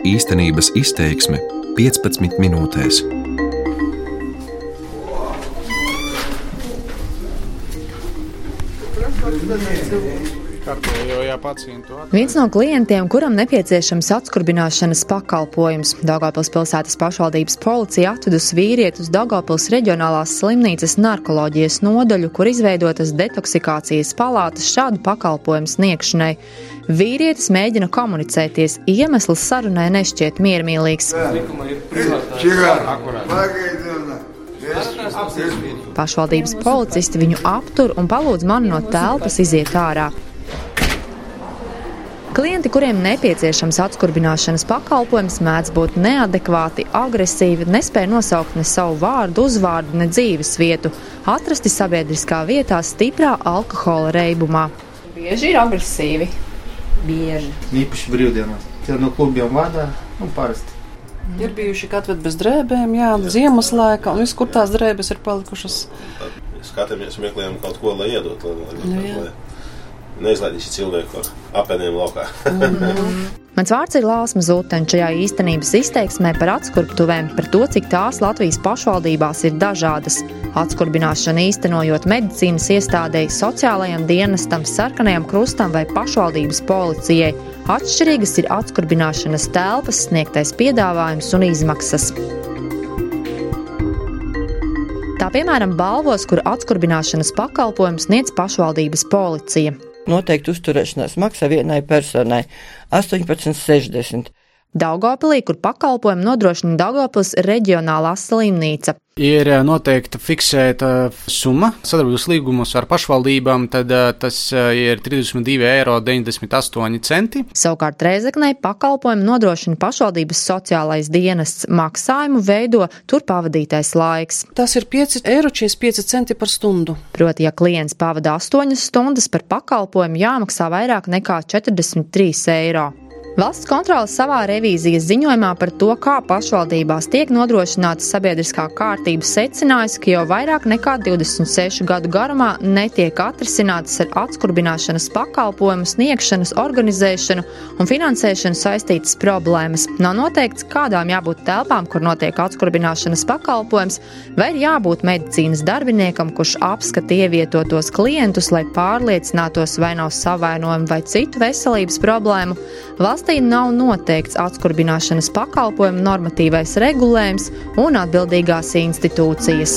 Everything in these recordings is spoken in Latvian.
Īstenības izteiksme 15 minūtēs. Viens no klientiem, kuram nepieciešams atskurbināšanas pakalpojums, Daugopils pilsētas pašvaldības policija atvedus vīrieti uz Daugopils reģionālās slimnīcas narkoloģijas nodaļu, kur izveidotas detoksikācijas palātas šādu pakalpojumu sniegšanai. Vīrietis mēģina komunicēties, iemesls sarunai nešķiet miermīlīgs. Pašvaldības policisti viņu aptur un palūdz mani no telpas iziet ārā. Klienti, kuriem nepieciešams atskurbināšanas pakalpojums, mēdz būt neadekvāti, agresīvi, nespēja nosaukt ne savu vārdu, uzvārdu, ne dzīves vietu, atrasti sabiedriskā vietā stiprā alkohola reibumā. Bieži ir agresīvi. Bieži. Īpaši brīvdienās. Tie no klubiem vadā un parasti. Ir bijuši katvedi bez drēbēm, jā, ziemas laikā, un viss, kur tās drēbes ir palikušas. Skatāmies, meklējam kaut ko, lai iedot. Lai, lai, nu, lai neizlaidīšu cilvēku ar apēniem laukā. Mans vārds ir Lāsma Zūteņa. Šajā īstenības izteiksmē par atskurbtuvēm, par to, cik tās Latvijas pašvaldībās ir dažādas. Atskurbināšana īstenojot medicīnas iestādēji, sociālajiem dienestam, sarkanajam krustam vai pašvaldības policijai. Atšķirīgas ir atskurbināšanas telpas, sniegtais piedāvājums un izmaksas. Tā piemēram, balvos, kur atskurbināšanas pakalpojums sniedz pašvaldības policija. Noteikti uzturēšanās maksa vienai personai 18,60. Daugopilī, kur pakalpojumu nodrošina Daugopils reģionālā slimnīca. Ir eh, noteikta fiksēta summa sadarbības līgumos ar pašvaldībām, tad eh, tas eh, ir 32,98 eiro. Savukārt Reizeknei pakalpojumu nodrošina pašvaldības sociālais dienests. Maksājumu veido tur pavadītais laiks. Tas ir 5,45 eiro par stundu. Proti, ja klients pavada 8 stundas par pakalpojumu, jāmaksā vairāk nekā 43 eiro. Valsts kontrole savā revīzijas ziņojumā par to, kā pašvaldībās tiek nodrošināta sabiedriskā kārtība, secinājusi, ka jau vairāk nekā 26 gadu garumā netiek atrisinātas ar atskurbināšanas pakalpojumu sniegšanas, organizēšanu un finansēšanu saistītas problēmas. Nav noteikts, kādām jābūt telpām, kur notiek atskurbināšanas pakalpojums, vai ir jābūt medicīnas darbiniekam, kurš apskata ievietotos klientus, lai pārliecinātos, vai nav savainojumu vai citu veselības problēmu. Valstī nav noteikts atskurbināšanas pakalpojumu normatīvais regulējums un atbildīgās institūcijas.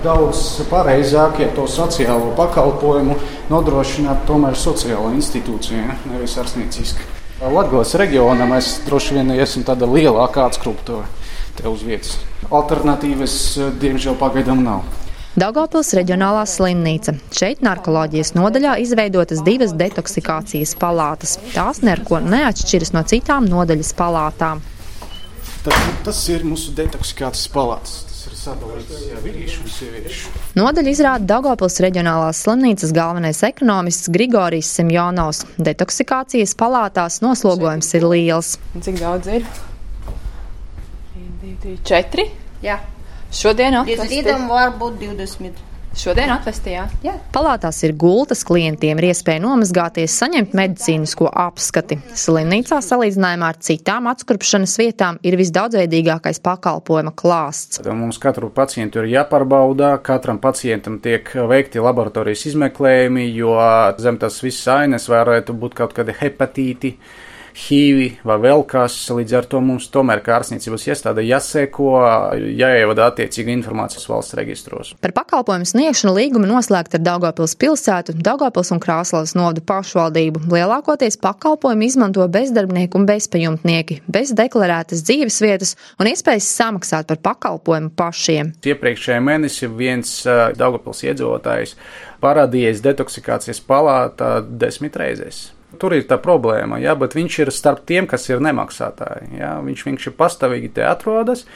Daudz pareizāk, ja to sociālo pakalpojumu nodrošinātu tomēr sociāla institūcija, nevis ārstnieciska. Latvijas reģionā mēs droši vien esam tāda lielākā atskruptova te uz vietas. Alternatīvas, diemžēl, pagaidām nav. Daugopils reģionālā slimnīca. Šeit narkoloģijas nodaļā izveidotas divas detoksikācijas palātas. Tās neko neatšķiras no citām nodaļas palātām. Tas, tas ir mūsu detoksikācijas palātas. Tas ir sadalīts jā, vīriešu un sieviešu. Nodaļa izrāda Daugopils reģionālās slimnīcas galvenais ekonomists Grigorijs Semjonovs. Detoksikācijas palātās noslogojums ir liels. Cik daudz ir? 4? Jā. Šodien atvesti. Rītam var būt 20. Šodien atvesti, jā. Palātās ir gultas klientiem, ir iespēja nomazgāties, saņemt medicīnisko apskati. Slimnīcā salīdzinājumā ar citām atskurpšanas vietām ir visdaudzveidīgākais pakalpojuma klāsts. Mums katru pacientu ir jāpārbauda, katram pacientam tiek veikti laboratorijas izmeklējumi, jo zem tas viss ainas varētu būt kaut kādi hepatīti HIV vai vēl kas. Līdz ar to mums tomēr kā ārstniecības iestāde jāseko, jāievada attiecīga informācijas valsts registros. Par pakalpojumu sniegšanu līguma noslēgta ar Daugopils pilsētu, Daugopils un Krāslavas novadu pašvaldību. Lielākoties pakalpojumu izmanto bezdarbnieki un bezpajumtnieki, bez deklarētas dzīves vietas un iespējas samaksāt par pakalpojumu pašiem. Iepriekšējā mēnesī viens Daugopils iedzīvotājs parādījies detoksikācijas palātā desmit reizes. Tur ir tā problēma, jā, bet viņš ir starp tiem, kas ir nemaksātāji. Jā. Viņš vienkārši pastāvīgi te atrodas.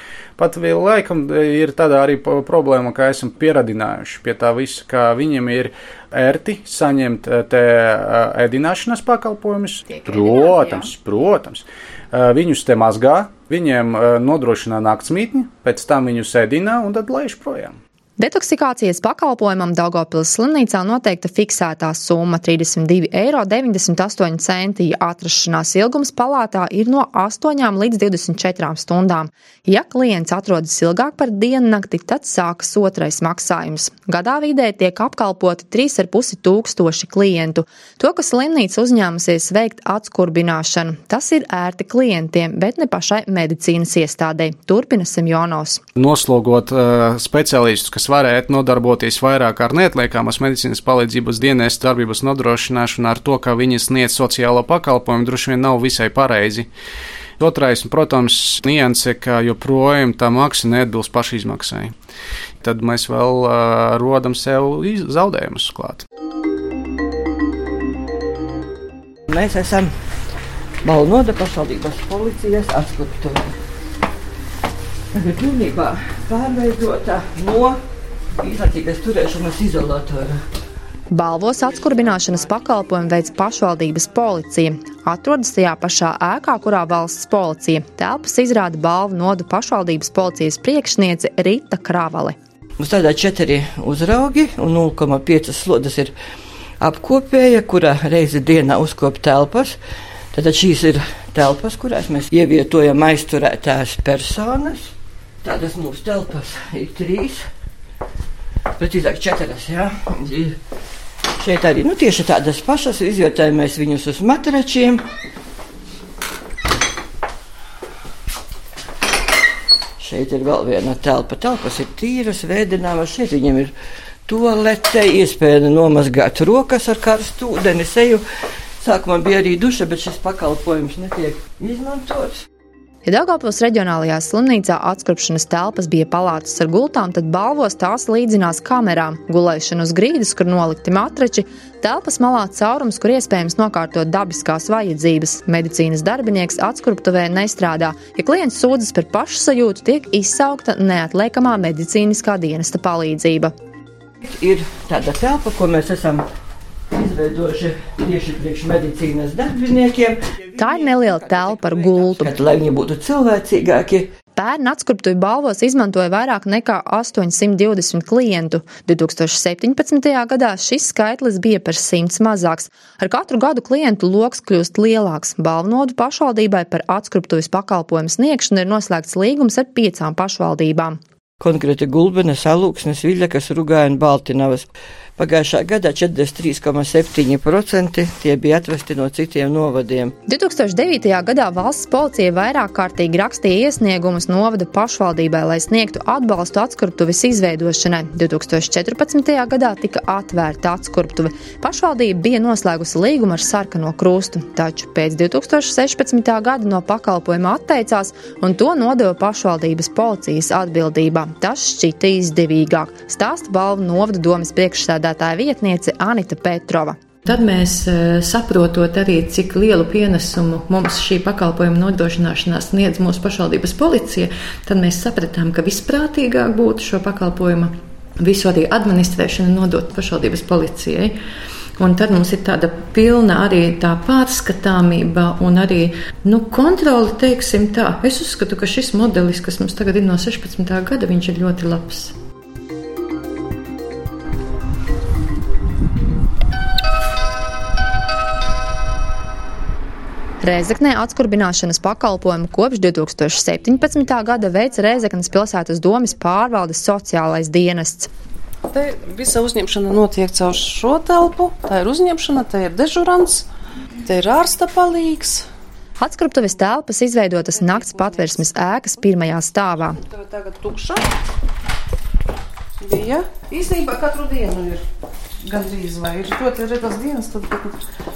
Pat vēl laikam ir tāda arī problēma, ka esam pieradinājuši pie tā visa, ka viņiem ir ērti saņemt eh, te eh, ēdināšanas pakalpojumus. Protams, protams. Eh, viņus te mazgā, viņiem nodrošina naktsmītni, pēc tam viņus ēdina un tad laiž projām. Detoksikācijas pakalpojumam Daugopils slimnīcā noteikta fiksētā summa - 32,98 eiro, ja atrašanās ilgums palātā ir no 8 līdz 24 stundām. Ja klients atrodas ilgāk par diennakti, tad sākas otrais maksājums. Gadā vidē tiek apkalpoti 3,5 tūkstoši klientu. To, ka slimnīca uzņēmusies veikt atskurbināšanu, tas ir ērti klientiem, bet ne pašai medicīnas iestādē. Turpina Simjonovs. Noslogot uh, speciālistus, kas kas varētu nodarboties vairāk ar neatliekamas medicīnas palīdzības dienas darbības nodrošināšanu, ar to, ka viņi sniedz sociālo pakalpojumu, droši vien nav visai pareizi. Otrais, protams, nianse, ka joprojām tā maksa neatbilst pašizmaksai. Tad mēs vēl uh, rodam sev zaudējumus klāt. Mēs esam Balnoda pašvaldības policijas atskutuvē. Tagad pilnībā pārveidota no izlaitīgās turēšanas izolatora. Balvos atskurbināšanas pakalpojumu veids pašvaldības policija. Atrodas tajā pašā ēkā, kurā valsts policija. Telpas izrāda balvu nodu pašvaldības policijas priekšniece Rita Kravale. Mums tādā četri uzraugi un 0,5 slodas ir apkopēja, kura reizi dienā uzkop telpas. Tad šīs ir telpas, kurās mēs ievietojam aizturētās personas. Tādas mūsu telpas ir trīs precīzāk četras. Ja? Šeit arī nu, tieši tādas pašas izvietējam mēs viņus uz matračiem. Šeit ir vēl viena telpa. Telpas ir tīras, vēdināmas. Šeit viņiem ir toalete, iespēja nomazgāt rokas ar karstu ūdeni, seju. Sākumā bija arī duša, bet šis pakalpojums netiek izmantots. Ja Daugavpils reģionālajā slimnīcā atskrupšanas telpas bija palātas ar gultām, tad balvos tās līdzinās kamerām, gulēšana uz grīdas, kur nolikti matrači, telpas malā caurums, kur iespējams nokārtot dabiskās vajadzības. Medicīnas darbinieks atskruptuvē nestrādā. Ja klients sūdzas par pašsajūtu, tiek izsaukta neatliekamā medicīniskā dienesta palīdzība. Ir tāda telpa, ko mēs esam izveidojuši tieši priekš medicīnas darbiniekiem. Tā ir neliela telpa ar gultu. Kad, lai viņi būtu cilvēcīgāki. Pērn atskruptuvi balvos izmantoja vairāk nekā 820 klientu. 2017. gadā šis skaitlis bija par 100 mazāks. Ar katru gadu klientu lokus kļūst lielāks. Balvnodu pašvaldībai par atskruptuvis pakalpojumu sniegšanu ir noslēgts līgums ar piecām pašvaldībām. Konkrēti Gulbenes, Alūksnes, Viļakas, Rugāna, Baltinavas. Pagājušā gadā 43,7% tie bija atvesti no citiem novadiem. 2009. gadā valsts policija vairāk kārtīgi rakstīja iesniegumus novada pašvaldībai, lai sniegtu atbalstu atskurptuves izveidošanai. 2014. gadā tika atvērta atskurptuve. Pašvaldība bija noslēgusi līgumu ar sarkano krustu, taču pēc 2016. gada no pakalpojuma atteicās un to nodeva pašvaldības policijas atbildībā. Tas šķita izdevīgāk, stāsta balvu novada domas priekšsēdētājs priekšsēdētāja vietniece Anita Petrova. Tad mēs e, saprotot arī, cik lielu pienesumu mums šī pakalpojuma nodrošināšanā sniedz mūsu pašvaldības policija, tad mēs sapratām, ka visprātīgāk būtu šo pakalpojumu visu arī administrēšanu nodot pašvaldības policijai. Un tad mums ir tāda pilna arī tā pārskatāmība un arī nu, kontrole, teiksim tā. Es uzskatu, ka šis modelis, kas mums tagad ir no 16. gada, viņš ir ļoti labs. Rēzeknē atskurbināšanas pakalpojumu kopš 2017. gada veids Rēzeknes pilsētas domas pārvaldes sociālais dienests. Te visa uzņemšana notiek caur šo telpu. Tā ir uzņemšana, te ir dežurants, te ir ārsta palīgs. Atskruptuves telpas izveidotas nakts patvērsmes ēkas pirmajā stāvā. Tagad tukša. Bija. Īstenībā katru dienu ir gandrīz vai ir ļoti retas dienas, tad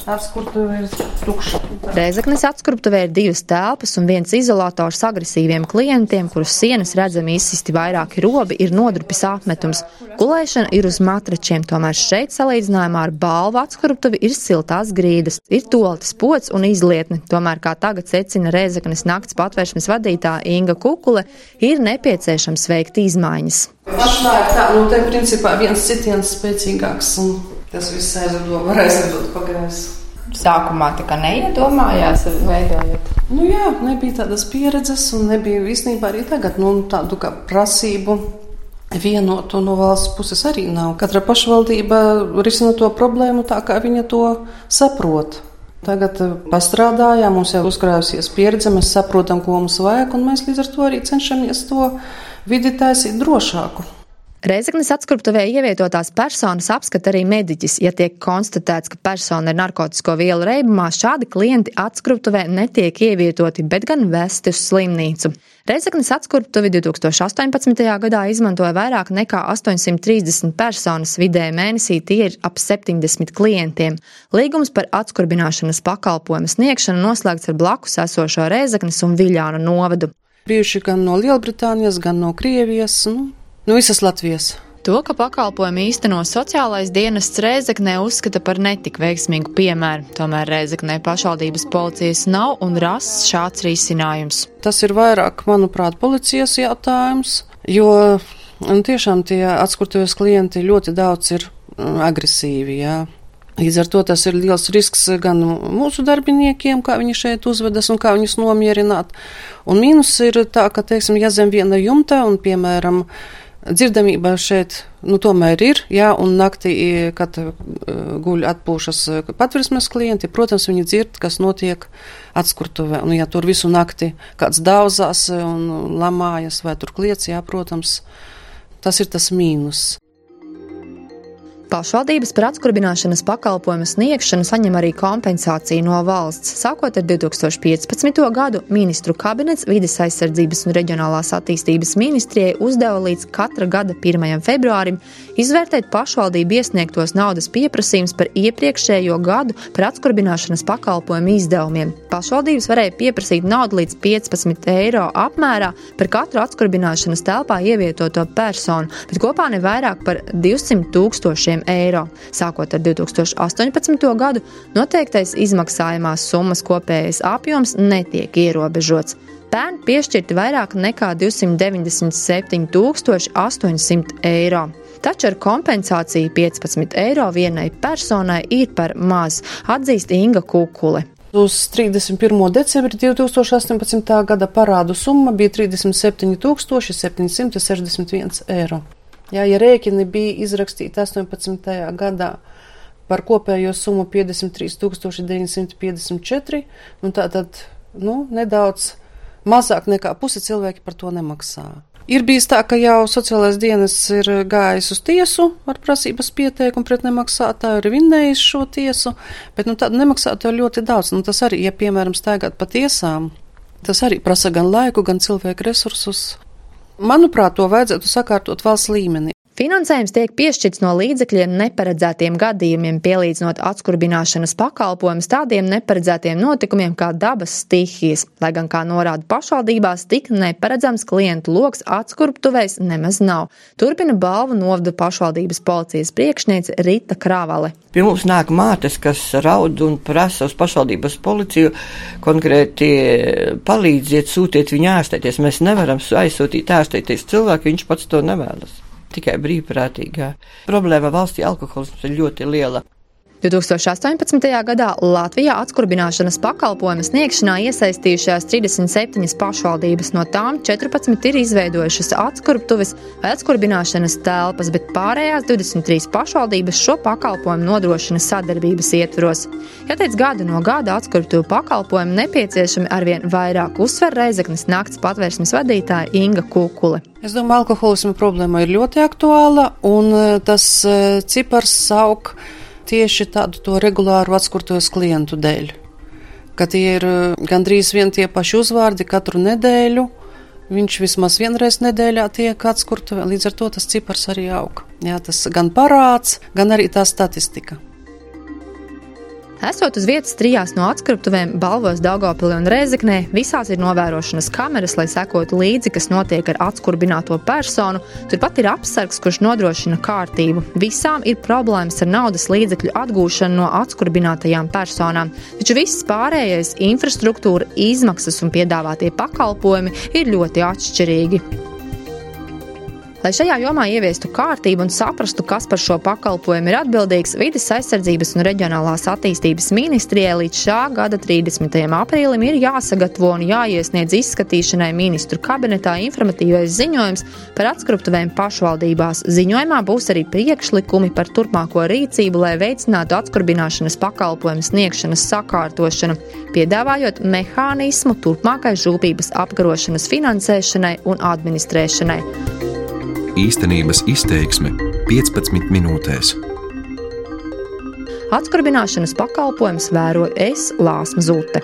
atskurtuvē ir tukša. Reizeknes atskurtuvē ir divas telpas un viens izolators agresīviem klientiem, kurus sienas redzami izsisti vairāki robi, ir nodrupis apmetums. Gulēšana ir uz matračiem, tomēr šeit salīdzinājumā ar balvu atskurtuvi ir siltās grīdas, ir toltas pots un izlietne. Tomēr, kā tagad secina Reizeknes nakts patvēršanas vadītāja Inga Kukule, ir nepieciešams veikt izmaiņas. Pašlaik tā, nu, te principā viens citiens spēcīgāks, un tas viss aizvado, var aizvadot pagaisu. Sākumā tā kā neiedomājās, veidojot. Nu jā, nebija tādas pieredzes, un nebija īstenībā arī tagad nu, tādu kā prasību vienotu no valsts puses arī nav. Katra pašvaldība risina to problēmu tā, kā viņa to saprot. Tagad eh, pastrādājām, mums jau uzkrājusies pieredze, mēs saprotam, ko mums vajag, un mēs līdz ar to arī cenšamies to vidi taisīt drošāku. Reizeknas atskruptuvē ievietotās personas apskata arī mediķis. Ja tiek konstatēts, ka persona ir narkotisko vielu reibumā, šādi klienti atskruptuvē netiek ievietoti, bet gan vesti uz slimnīcu. Reizeknas atskruptuvi 2018. gadā izmantoja vairāk nekā 830 personas, vidēji mēnesī tie ir ap 70 klientiem. Līgums par atskurbināšanas pakalpojumu sniegšanu noslēgts ar blakus esošo Reizeknas un Viļānu novadu. Bijuši gan no Lielbritānijas, gan no Krievijas. Nu, no visas Latvijas. To, ka pakalpojumu īsteno sociālais dienests Rēzeknē uzskata par netik veiksmīgu piemēru, tomēr Rēzeknē pašvaldības policijas nav un rasts šāds risinājums. Tas ir vairāk, manuprāt, policijas jautājums, jo un tiešām tie atskurtuvies klienti ļoti daudz ir mm, agresīvi. Jā. Līdz ar to tas ir liels risks gan mūsu darbiniekiem, kā viņi šeit uzvedas un kā viņus nomierināt. Un mīnus ir tā, ka, teiksim, ja zem viena jumta un, piemēram, Dzirdamība šeit nu, tomēr ir, jā, un naktī, kad uh, guļ atpūšas patversmes klienti, protams, viņi dzird, kas notiek atskurtuvē. Un, ja tur visu nakti kāds daudzās un lamājas vai tur kliec, jā, protams, tas ir tas mīnus. Pašvaldības par atskurbināšanas pakalpojumu sniegšanu saņem arī kompensāciju no valsts. Sākot ar 2015. gadu, ministru kabinets vides aizsardzības un reģionālās attīstības ministrijai uzdeva līdz katra gada 1. februārim izvērtēt pašvaldību iesniegtos naudas pieprasījumus par iepriekšējo gadu par atskurbināšanas pakalpojumu izdevumiem. Pašvaldības varēja pieprasīt naudu līdz 15 eiro apmērā par katru atskurbināšanas telpā ievietoto personu, bet kopā ne vairāk par 200 tūkstošiem eiro. Sākot ar 2018. gadu, noteiktais izmaksājumās summas kopējais apjoms netiek ierobežots. Pērn piešķirti vairāk nekā 297,800 eiro. Taču ar kompensāciju 15 eiro vienai personai ir par maz, atzīst Inga Kukule. Uz 31. decembri 2018. gada parādu summa bija 37,761 eiro. Jā, ja rēķini bija izrakstīti 18. gadā par kopējo summu 53,954, nu tā tad nu, nedaudz mazāk nekā pusi cilvēki par to nemaksā. Ir bijis tā, ka jau sociālais dienas ir gājis uz tiesu ar prasības pieteikumu pret nemaksātāju, ir vinnējis šo tiesu, bet nu, tādu nemaksātāju ļoti daudz. Nu, tas arī, ja piemēram staigāt pa tiesām, tas arī prasa gan laiku, gan cilvēku resursus. Manuprāt, to vajadzētu sakārtot valsts līmenī. Finansējums tiek piešķirts no līdzekļiem neparedzētiem gadījumiem, pielīdzinot atskurbināšanas pakalpojumus tādiem neparedzētiem notikumiem kā dabas stihijas, lai gan, kā norāda pašvaldībās, tik neparedzams klientu lokus atskurbtuvēs nemaz nav. Turpina balvu novada pašvaldības policijas priekšniece Rita Kravale. Pie mums nāk mātes, kas raud un prasa uz pašvaldības policiju konkrēti palīdziet, sūtiet viņu ārstēties. Mēs nevaram aizsūtīt ārstēties cilvēku, viņš pats to nevēlas tikai brīvprātīgā. Problēma valstī alkoholisms ir ļoti liela. 2018. gadā Latvijā atskurbināšanas pakalpojumu sniegšanā iesaistījušās 37 pašvaldības, no tām 14 ir izveidojušas atskurbtuves vai atskurbināšanas telpas, bet pārējās 23 pašvaldības šo pakalpojumu nodrošina sadarbības ietvaros. Jāteic, gada no gada atskurbtuvu pakalpojumu nepieciešami arvien vairāk uzsver Reizeknas nakts patvērsmes vadītāja Inga Kukule. Es domāju, alkoholisma problēma ir ļoti aktuāla un eh, tas eh, cipars sauk tieši tādu to regulāru atskurtos klientu dēļ. Ka tie ir eh, gandrīz vien tie paši uzvārdi katru nedēļu. Viņš vismaz vienreiz nedēļā tiek atskurta, līdz ar to tas cipars arī aug. Jā, tas gan parāds, gan arī tā statistika. Esot uz vietas trijās no atskriptuvēm, Balvos, Daugopilī un Rēzeknē, visās ir novērošanas kameras, lai sekotu līdzi, kas notiek ar atskurbināto personu. Turpat ir apsargs, kurš nodrošina kārtību. Visām ir problēmas ar naudas līdzekļu atgūšanu no atskurbinātajām personām, taču viss pārējais - infrastruktūra, izmaksas un piedāvātie pakalpojumi - ir ļoti atšķirīgi. Lai šajā jomā ieviestu kārtību un saprastu, kas par šo pakalpojumu ir atbildīgs, vidas aizsardzības un reģionālās attīstības ministrijai līdz šā gada 30. aprīlim ir jāsagatavo un jāiesniedz izskatīšanai ministru kabinetā informatīvais ziņojums par atskruptuvēm pašvaldībās. Ziņojumā būs arī priekšlikumi par turpmāko rīcību, lai veicinātu atskurbināšanas pakalpojumu sniegšanas sakārtošanu, piedāvājot mehānismu turpmākai žūpības apkarošanas finansēšanai un administrēšanai. Īstenības izteiksme 15 minūtēs. Atskarbināšanas pakalpojums vēroju es Lāsma Zute.